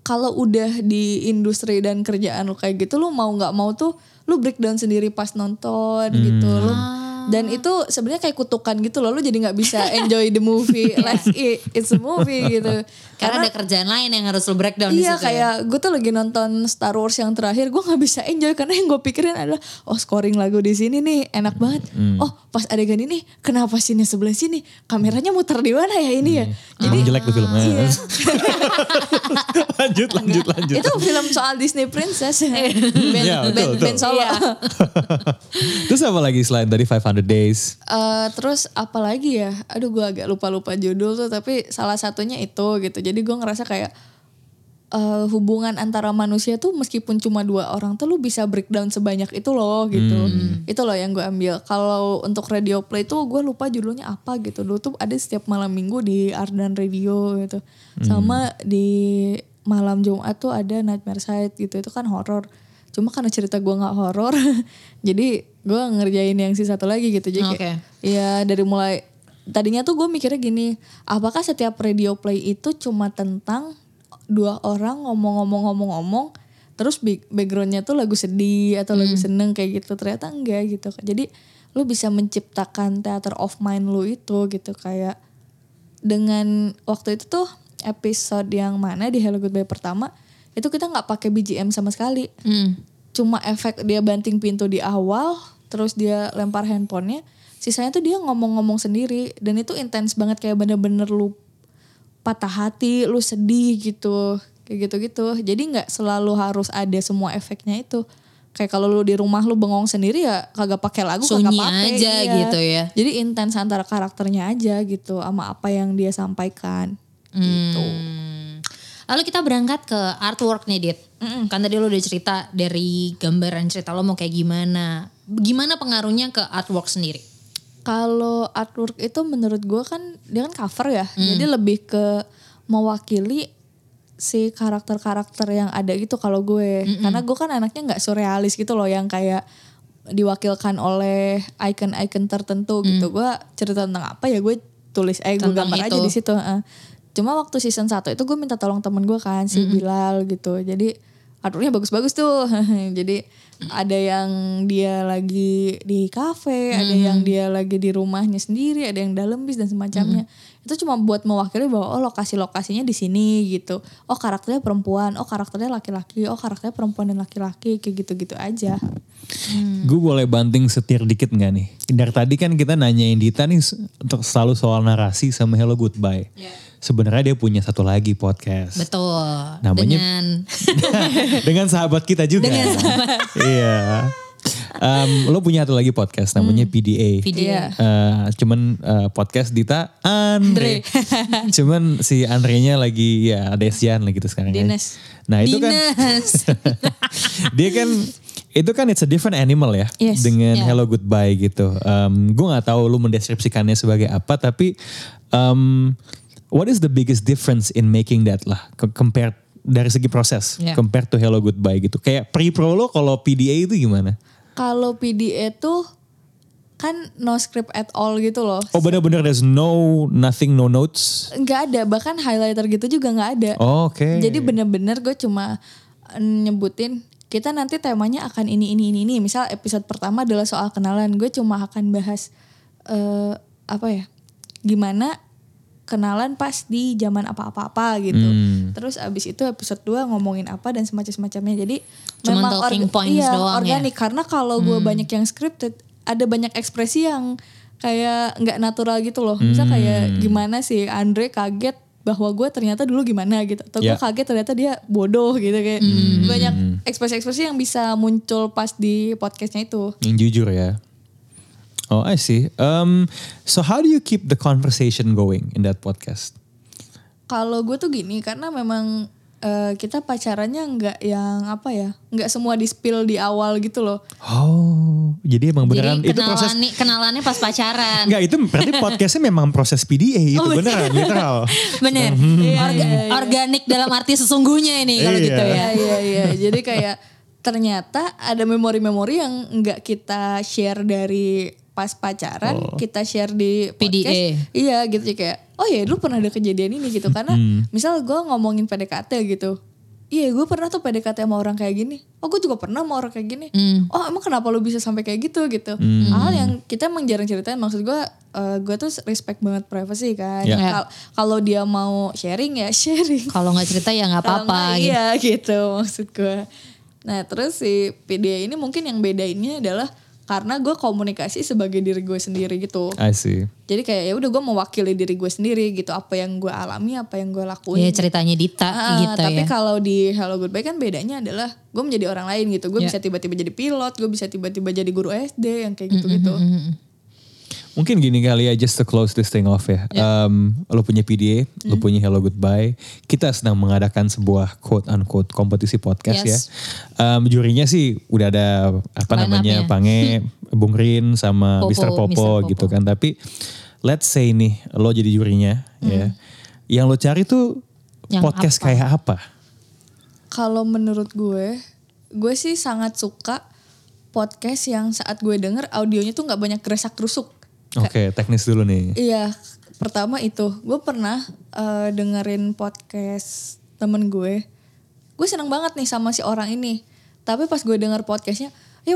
kalau udah di industri dan kerjaan lu kayak gitu, lu mau nggak mau tuh lu breakdown sendiri pas nonton gitu. Lu, dan itu sebenarnya kayak kutukan gitu loh, lu jadi nggak bisa enjoy the movie like it, it's a movie gitu. Karena ada kerjaan lain yang harus lo breakdown di Iya ya. kayak gue tuh lagi nonton Star Wars yang terakhir gue nggak bisa enjoy karena yang gue pikirin adalah oh scoring lagu di sini nih enak banget oh pas adegan ini kenapa sini sebelah sini kameranya muter di mana ya ini ya Jadi jadi jelek tuh filmnya. Iya. lanjut lanjut lanjut. itu film soal Disney Princess ben, Iya, betul, ben, betul. Ben Solo Iya. Terus apa lagi selain tadi 500 Days? Eh, terus apa lagi ya? Aduh gue agak lupa lupa judul tuh tapi salah satunya itu gitu. Jadi gue ngerasa kayak eh, hubungan antara manusia tuh meskipun cuma dua orang tuh lu bisa breakdown sebanyak itu loh gitu. Itu loh yang gue ambil. Kalau untuk radio play tuh gue lupa judulnya apa gitu. Dulu tuh ada setiap malam minggu di Ardan Radio gitu. Sama di malam Jumat tuh ada Nightmare Side gitu. Itu kan horor cuma karena cerita gue nggak horor jadi gue ngerjain yang si satu lagi gitu. Jadi Oke. kayak ya dari mulai tadinya tuh gue mikirnya gini apakah setiap radio play itu cuma tentang dua orang ngomong-ngomong-ngomong-ngomong terus backgroundnya tuh lagu sedih atau lagu seneng kayak gitu? Ternyata enggak gitu jadi lu bisa menciptakan theater of mind lu itu gitu kayak dengan waktu itu tuh episode yang mana di Hello Goodbye pertama itu kita nggak pakai BGM sama sekali Hmm. cuma efek dia banting pintu di awal terus dia lempar handphonenya sisanya tuh dia ngomong-ngomong sendiri dan itu intens banget kayak bener-bener lu patah hati lu sedih gitu kayak gitu-gitu jadi nggak selalu harus ada semua efeknya itu kayak kalau lu di rumah lu bengong sendiri ya kagak pakai lagu kagak Sunyi pakai aja iya. gitu ya. jadi intens antara karakternya aja gitu sama apa yang dia sampaikan gitu Hmm. Lalu kita berangkat ke artwork nih Dit. Kan tadi lo udah cerita dari gambaran cerita lo mau kayak gimana. Gimana pengaruhnya ke artwork sendiri? Kalau artwork itu menurut gue kan dia kan cover ya, Hmm. jadi lebih ke mewakili si karakter-karakter yang ada gitu kalau gue, karena gue kan anaknya nggak surrealis gitu loh yang kayak diwakilkan oleh icon-icon tertentu gitu. Gue cerita tentang apa ya gue tulis, eh gue gambar aja itu. di situ. heeh. Cuma waktu season 1 itu gue minta tolong temen gue kan si Bilal gitu. Jadi artworknya bagus-bagus tuh. Jadi ada yang dia lagi di kafe, ada yang dia lagi di rumahnya sendiri, ada yang dalam bis dan semacamnya. Itu cuma buat mewakili bahwa oh lokasi-lokasinya di sini gitu. Oh karakternya perempuan, oh karakternya laki-laki, oh karakternya perempuan dan laki-laki kayak gitu-gitu aja. Gue boleh banting setir dikit nggak nih? Dari tadi kan kita nanyain Dita nih untuk selalu soal narasi sama Hello Goodbye. Sebenarnya dia punya satu lagi podcast. Betul. Namanya- Dengan Dengan sahabat kita juga. Dengan Iya. Em, lo punya satu lagi podcast namanya PDA. video. Iya. Eh, cuman eh, podcast Dita Andre. cuman si Andre-nya lagi ya Desian lah gitu sekarang. ya. Dinas. Nah itu kan Dinas. dia kan itu kan it's a different animal ya Yes. dengan Yeah. Hello Goodbye gitu. Um, gue nggak tahu lu mendeskripsikannya sebagai apa tapi um, what is the biggest difference in making that lah co- compared dari segi proses Yeah. compared to Hello Goodbye gitu. Kayak pre-pro lo kalau PDA itu gimana? Kalau PDA tuh kan no script at all gitu loh. Oh bener-bener there's no nothing no notes. nggak ada bahkan highlighter gitu juga nggak ada Oh, Oke. jadi bener-bener gue cuma eh, nyebutin kita nanti temanya akan ini ini ini ini misal episode pertama adalah soal kenalan gue cuma akan bahas eh apa ya gimana kenalan pas di zaman apa-apa-apa gitu. Hmm. terus abis itu episode 2 ngomongin apa dan semacam-semacamnya. Jadi Cuman memang talking orga- points iya, doang ya? organik. Karena kalau gue banyak yang scripted ada banyak ekspresi yang kayak nggak natural gitu loh. Misal kayak gimana sih Andre kaget bahwa gue ternyata dulu gimana gitu. Atau gue Ya. kaget ternyata dia bodoh gitu kayak. Banyak ekspresi-ekspresi yang bisa muncul pas di podcastnya itu. Yang jujur ya. Oh I see. Um, so how do you keep the conversation going in that podcast? kalau gue tuh gini karena memang eh, kita pacarannya nggak yang apa ya nggak semua di spill di awal gitu loh Oh, jadi emang beneran Jadi itu proses kenalan kenalannya pas pacaran. Enggak, itu berarti podcastnya memang proses PDA itu Oh, beneran, literal. Bener. Orga- Organik dalam arti sesungguhnya ini kalau Iya. gitu ya. Iya iya iya. Jadi kayak ternyata ada memori-memori yang nggak kita share dari pas pacaran, kita share di podcast. PDA. Iya gitu kayak, oh ya dulu pernah ada kejadian ini gitu karena misal gue ngomongin PDKT gitu. Iya gue pernah tuh PDKT sama orang kayak gini. Oh gue juga pernah sama orang kayak gini. Oh emang kenapa lu bisa sampai kayak gitu gitu. Hal yang kita emang jarang ceritain. Maksud gue, eh, gue tuh respect banget privacy kan. Ya. Kal- Kalau dia mau sharing ya sharing. Kalau nggak cerita ya nggak apa-apa gitu. Iya gitu maksud gue. Nah terus si PDA ini mungkin yang bedainnya adalah karena gue komunikasi sebagai diri gue sendiri gitu. I see. Jadi kayak ya udah gue mewakili diri gue sendiri gitu apa yang gue alami apa yang gue lakuin. Iya ceritanya Dita Ah, gitu tapi ya. kalau di Hello Goodbye kan bedanya adalah gue menjadi orang lain gitu. Gue Ya. bisa tiba-tiba jadi pilot, gue bisa tiba-tiba jadi guru SD yang kayak gitu-gitu. Mungkin gini kali ya, just to close this thing off ya. Um, lo punya PDA, lo punya Hello Goodbye. Kita sedang mengadakan sebuah quote unquote kompetisi podcast Yes. ya. Um, jurinya sih udah ada apa Line namanya up-nya. Pange, Bung Rin sama Popo, Mr. Popo, Mr. Popo. gitu kan. Tapi let's say nih lo jadi jurinya ya. Yang lo cari tuh Yang podcast apa? kayak apa? Kalau menurut gue, gue sih sangat suka podcast yang saat gue denger audionya tuh nggak banyak geresak gerusuk. Oke, teknis dulu nih. Iya, pertama itu gue pernah eh, dengerin podcast temen gue. Gue seneng banget nih sama si orang ini. Tapi pas gue denger podcastnya, ya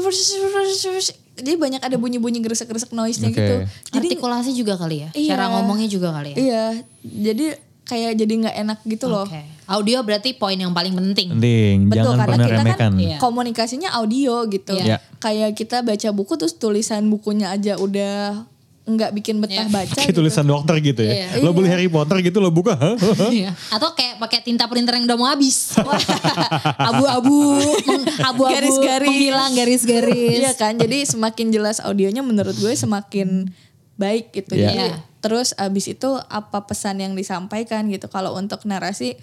jadi banyak ada bunyi-bunyi gresek-gresek noise-nya Oke. gitu. Jadi Artikulasi juga kali ya. Iya. Cara ngomongnya juga kali ya. iya, jadi kayak jadi nggak enak gitu loh. Oke. Audio berarti poin yang paling penting. Penting, Betul jangan karena pernah kita remehkan. kan Iya. komunikasinya audio gitu. Iya. Ya. Kayak kita baca buku terus tulisan bukunya aja udah nggak bikin betah Iya. baca. Kayak gitu. tulisan dokter gitu ya. Iya. Lo beli Harry Potter gitu lo buka. hah? Iya. Atau kayak pakai tinta printer yang udah mau habis. Abu-abu, abu-abu, Garis-garis. menghilang garis-garis. Iya kan, jadi semakin jelas audionya menurut gue semakin baik gitu. Iya. Jadi Iya. terus abis itu apa pesan yang disampaikan gitu. Kalau untuk narasi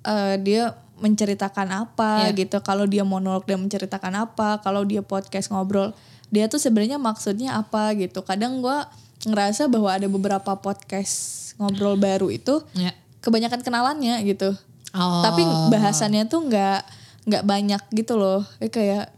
eh, dia menceritakan apa Iya. gitu. Kalau dia monolog dia menceritakan apa. Kalau dia podcast ngobrol dia tuh sebenarnya maksudnya apa gitu. Kadang gue ngerasa bahwa ada beberapa podcast ngobrol baru itu Ya. kebanyakan kenalannya gitu. Oh. Tapi bahasannya tuh nggak nggak banyak gitu loh. Eh, Kayak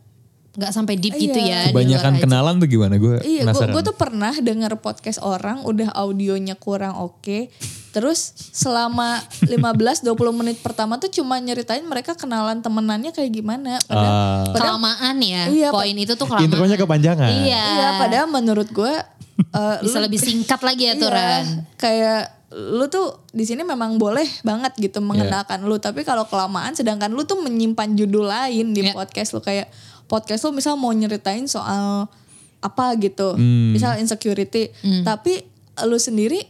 nggak sampai deep gitu Iya. ya. di luar Kebanyakan aja. kenalan tuh gimana? Gue Iya, gue tuh pernah denger podcast orang udah audionya kurang oke. Terus selama 15-20 menit pertama tuh cuma nyeritain mereka kenalan temenannya kayak gimana. Padahal, Ah. padahal kelamaan ya. Iya, Poin itu tuh kelamaan. Intronya kepanjangan. Iya. iya, padahal menurut gue eh, bisa lu- lebih singkat lagi ya iya, aturan. kayak lu tuh di sini memang boleh banget gitu mengenalkan lu, tapi kalau kelamaan sedangkan lu tuh menyimpan judul lain di Iya. podcast lu kayak podcast lu misal mau nyeritain soal apa gitu, Hmm. misal insecurity, tapi lu sendiri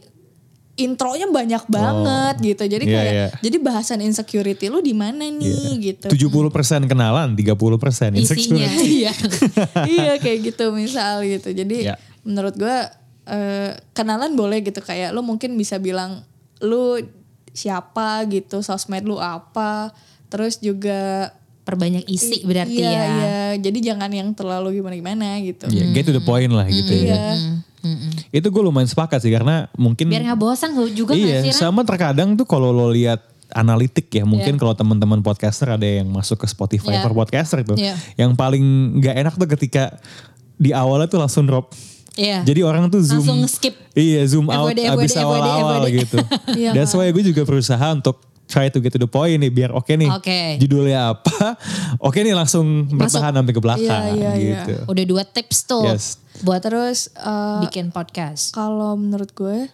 intronya banyak banget gitu. Jadi Iya, kayak iya. jadi bahasan insecurity lu di mana nih gitu. 70% kenalan, 30% Isinya. insecurity. Iya. iya kayak gitu misal gitu. Jadi Ya. menurut gue eh, kenalan boleh gitu kayak lu mungkin bisa bilang lu siapa gitu, sosmed lu apa, terus juga Perbanyak isi berarti iya, ya. Iya, jadi jangan yang terlalu gimana-gimana gitu. Iya, get to the point lah gitu ya. Iya. Itu gue lumayan sepakat sih karena mungkin Biar nggak bosan juga nggak iya sih sama terkadang tuh kalau lo lihat analitik ya mungkin kalau teman-teman podcaster ada yang masuk ke Spotify Iya. for podcaster itu Iya. yang paling nggak enak tuh ketika di awalnya tuh langsung drop Iya. jadi orang tuh zoom Langsung skip. iya zoom out FWD, abis FWD, awal-awal FWD. gitu Iya, that's why gue juga berusaha untuk try to get to the point nih biar oke nih Oke. judulnya apa oke nih langsung bertahan sampai ke belakang Iya, iya, iya. gitu Udah dua tips tuh Yes. buat Terus eh, bikin podcast. kalau menurut gue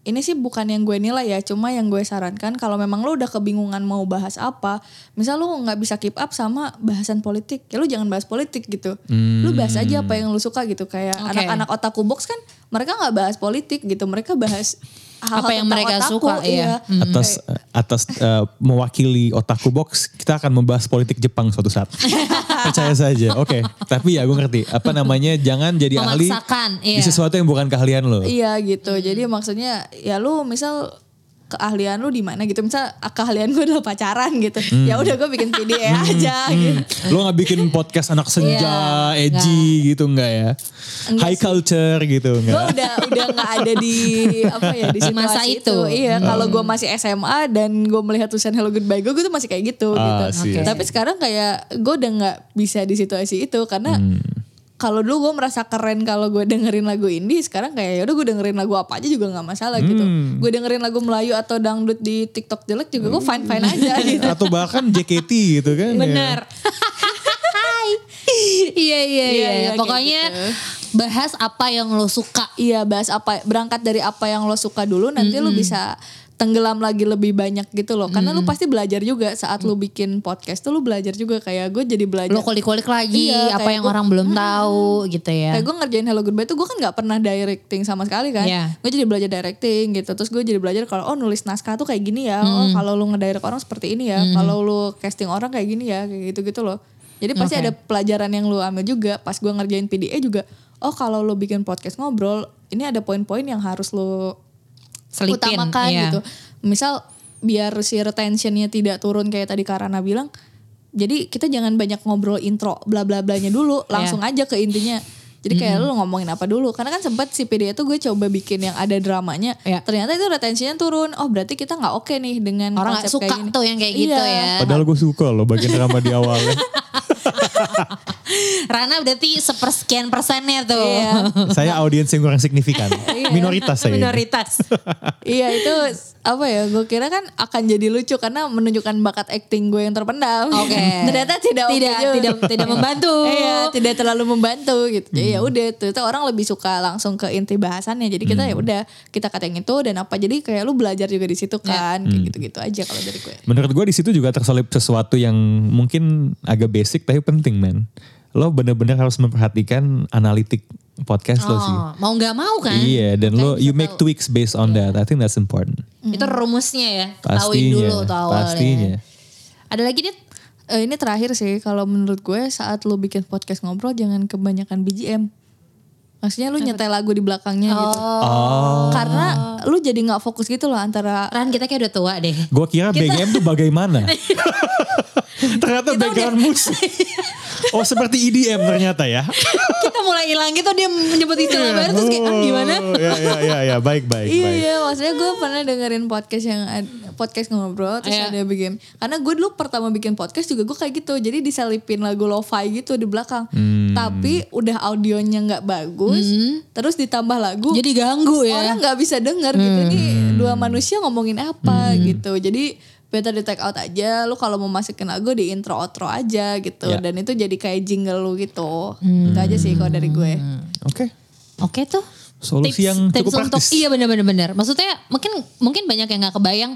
ini sih bukan yang gue nilai ya, cuma yang gue sarankan kalau memang lu udah kebingungan mau bahas apa, misal lu nggak bisa keep up sama bahasan politik, ya lu jangan bahas politik gitu. Lu bahas aja apa yang lu suka gitu, kayak anak-anak otaku box kan mereka nggak bahas politik gitu, mereka bahas hal-hal Apa yang mereka otaku, suka, iya. atas atas eh, mewakili otaku box kita akan membahas politik Jepang suatu saat percaya saja oke tapi ya gue ngerti apa namanya jangan jadi ahli Memaksakan, di iya. sesuatu yang bukan keahlian lo Iya gitu. Jadi maksudnya ya lu misal keahlian lu di mana gitu. Misal ah, keahlian gue adalah pacaran gitu. Ya udah gue bikin PDA aja gitu. lo nggak bikin podcast anak senja Iya, edgy gitu enggak ya Enggak high culture gitu gue enggak udah udah nggak ada di apa ya di masa itu. itu. Iya, kalau gue masih SMA dan gue melihat tulisan Hello Goodbye gue, gue tuh masih kayak gitu Ah, gitu. sih. Tapi sekarang kayak gue udah nggak bisa di situasi itu karena Hmm. Kalau dulu gue merasa keren kalau gue dengerin lagu indie, sekarang kayak yaudah gue dengerin lagu apa aja juga nggak masalah gitu. Hmm. Gue dengerin lagu Melayu atau dangdut di TikTok jelek juga gue fine fine aja gitu. atau bahkan JKT gitu kan ya. Bener. iya iya iya. Iya, iya, kayak Pokoknya gitu. bahas apa yang lo suka. Iya bahas apa berangkat dari apa yang lo suka dulu nanti lo bisa tenggelam lagi lebih banyak gitu loh. Karena lo pasti belajar juga saat lo bikin podcast tuh lo belajar juga kayak gue jadi belajar. Lo kulik-kulik lagi Iya, apa yang gua- orang belum tahu gitu ya. kayak gue ngerjain Hello Goodbye tuh gue kan nggak pernah directing sama sekali kan. Iya. gue jadi belajar directing gitu. Terus gue jadi belajar kalau oh nulis naskah tuh kayak gini ya. Oh kalau lo ngedirect orang seperti ini ya. Kalau lo casting orang kayak gini ya kayak gitu gitu loh. Jadi pasti Oke. ada pelajaran yang lo ambil juga. Pas gue ngerjain PDA juga oh kalau lo bikin podcast ngobrol ini ada poin-poin yang harus lo Selipin. utamakan iya. gitu. Misal biar si retentionnya tidak turun kayak tadi Karana bilang. Jadi kita jangan banyak ngobrol intro bla bla blanya dulu, Iya. langsung aja ke intinya. Jadi kayak lu ngomongin apa dulu. Karena kan sempat si PDA tuh gue coba bikin yang ada dramanya. Iya. Ternyata itu retentionnya turun. Oh berarti kita nggak oke nih dengan Orang nggak konsep suka kayak gini. tuh yang kayak gitu Iya. ya. padahal gue suka loh bagian drama di awalnya Rana berarti sepersekian persennya tuh. Iya. saya audiens yang kurang signifikan minoritas saya. Minoritas. iya itu apa ya gue kira kan akan jadi lucu karena menunjukkan bakat acting gue yang terpendam. Oke. Ternyata tidak Tidak juga. tidak tidak membantu. Iya, tidak terlalu membantu gitu. Jadi ya udah, ternyata orang lebih suka langsung ke inti bahasannya. Jadi kita ya udah kita kata yang itu dan apa. Jadi kayak lu belajar juga di situ kan, kayak gitu-gitu aja kalau dari gue. Menurut gue di situ juga terselip sesuatu yang mungkin agak basic tapi penting men. Lo bener-bener harus memperhatikan analitik podcast lo sih. Oh, mau nggak mau kan? Iya dan lo you make tweaks based on that. I think that's important. Itu rumusnya ya. Tauin Pastinya. dulu tuh. Pastinya. Ada lagi Dit? Eh, ini terakhir sih kalau menurut gue saat lu bikin podcast ngobrol jangan kebanyakan BGM. Maksudnya lu nyetel lagu di belakangnya gitu. Oh. Karena lu jadi nggak fokus gitu loh antara Ran kita kayak udah tua deh. Gue kira BGM tuh bagaimana. ternyata background musik. Oh seperti EDM ternyata ya. kita mulai hilang gitu dia menyebut istilah baru terus kayak ah, gimana? Oh, ya ya ya ya baik baik. Iya, maksudnya gue pernah dengerin podcast yang podcast ngobrol terus Iya. ada bikin. Karena gue dulu pertama bikin podcast juga gue kayak gitu. Jadi diselipin lagu lo-fi gitu di belakang. Hmm. Tapi udah audionya nggak bagus. Terus ditambah lagu. Jadi ganggu ya. orang nggak bisa denger gitu. Ini dua manusia ngomongin apa gitu. Jadi better di take out aja. Lu kalau mau masukin lagu di intro outro aja gitu. Ya. Dan itu jadi kayak jingle lu gitu. Itu aja sih kalau dari gue. Oke. Oke tuh. Solusi yang cukup untuk praktis. iya benar-benar benar. Maksudnya mungkin mungkin banyak yang nggak kebayang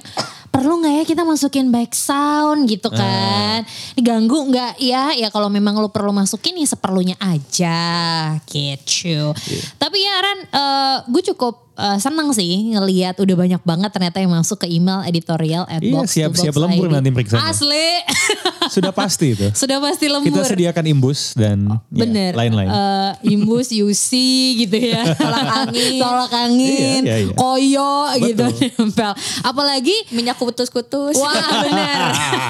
perlu nggak ya kita masukin back sound gitu Ah. kan? Diganggu nggak ya? Ya kalau memang lo perlu masukin ya seperlunya aja gitu. Iya. Tapi ya Ran, eh, gue cukup eh, senang sih ngelihat udah banyak banget ternyata yang masuk ke email editorial at Iya, box to siap- box siap lembur ID. nanti periksanya. Asli. Sudah pasti itu. Sudah pasti lembur. Kita sediakan imbus dan ya, Bener. lain-lain. Eh, imbus, UC gitu ya. Tolak angin. Tolak angin. Iya, iya, iya. Koyo gitu. Betul. nempel. Apalagi Minyak kutus-kutus. Wah bener.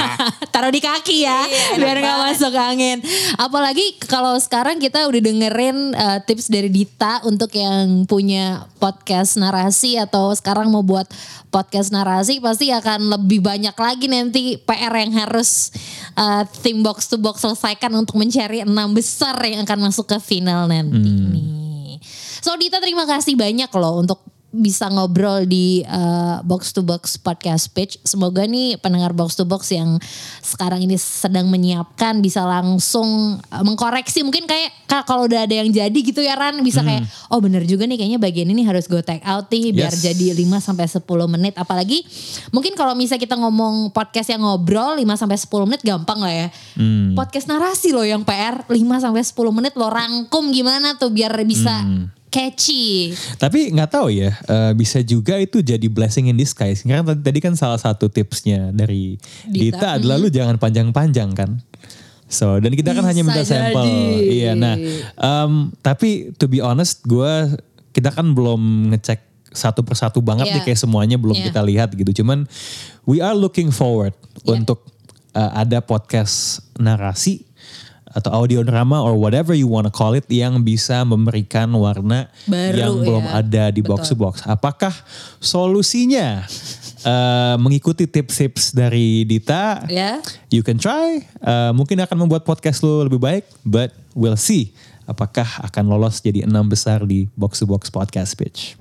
Taruh di kaki ya. Iya, biar enak gak banget. masuk angin. Apalagi kalau sekarang kita udah dengerin eh, tips dari Dita untuk yang punya podcast narasi atau sekarang mau buat podcast narasi pasti akan lebih banyak lagi nanti PR yang harus eh, tim box to box selesaikan untuk mencari enam besar yang akan masuk ke final nanti nih. So Dita terima kasih banyak loh untuk bisa ngobrol di uh, box to box podcast page. Semoga nih pendengar box to box yang sekarang ini sedang menyiapkan bisa langsung uh, mengkoreksi mungkin kayak ka- kalau udah ada yang jadi gitu ya Ran bisa kayak oh bener juga nih kayaknya bagian ini harus gue take out nih biar Yes. jadi 5 sampai 10 menit apalagi mungkin kalau misalnya kita ngomong podcast yang ngobrol 5 sampai 10 menit gampang lah ya. Podcast narasi loh yang PR 5 sampai 10 menit lo rangkum gimana tuh biar bisa catchy. Tapi nggak tahu ya, eh, bisa juga itu jadi blessing in disguise. Karena tadi, kan salah satu tipsnya dari Dita. Dita, adalah lu jangan panjang-panjang kan. So dan kita kan hanya Bisa minta sampel. Iya, nah, em, tapi to be honest, gue kita kan belum ngecek satu persatu banget Iya. nih kayak semuanya belum Iya. kita lihat gitu. Cuman we are looking forward Iya. untuk eh, ada podcast narasi atau audio drama or whatever you wanna call it yang bisa memberikan warna Baru yang belum ya. ada di box to box. Apakah solusinya eh, mengikuti tips-tips dari Dita? Ya. You can try. Eh, mungkin akan membuat podcast lo lebih baik, but we'll see apakah akan lolos jadi enam besar di box to box podcast pitch.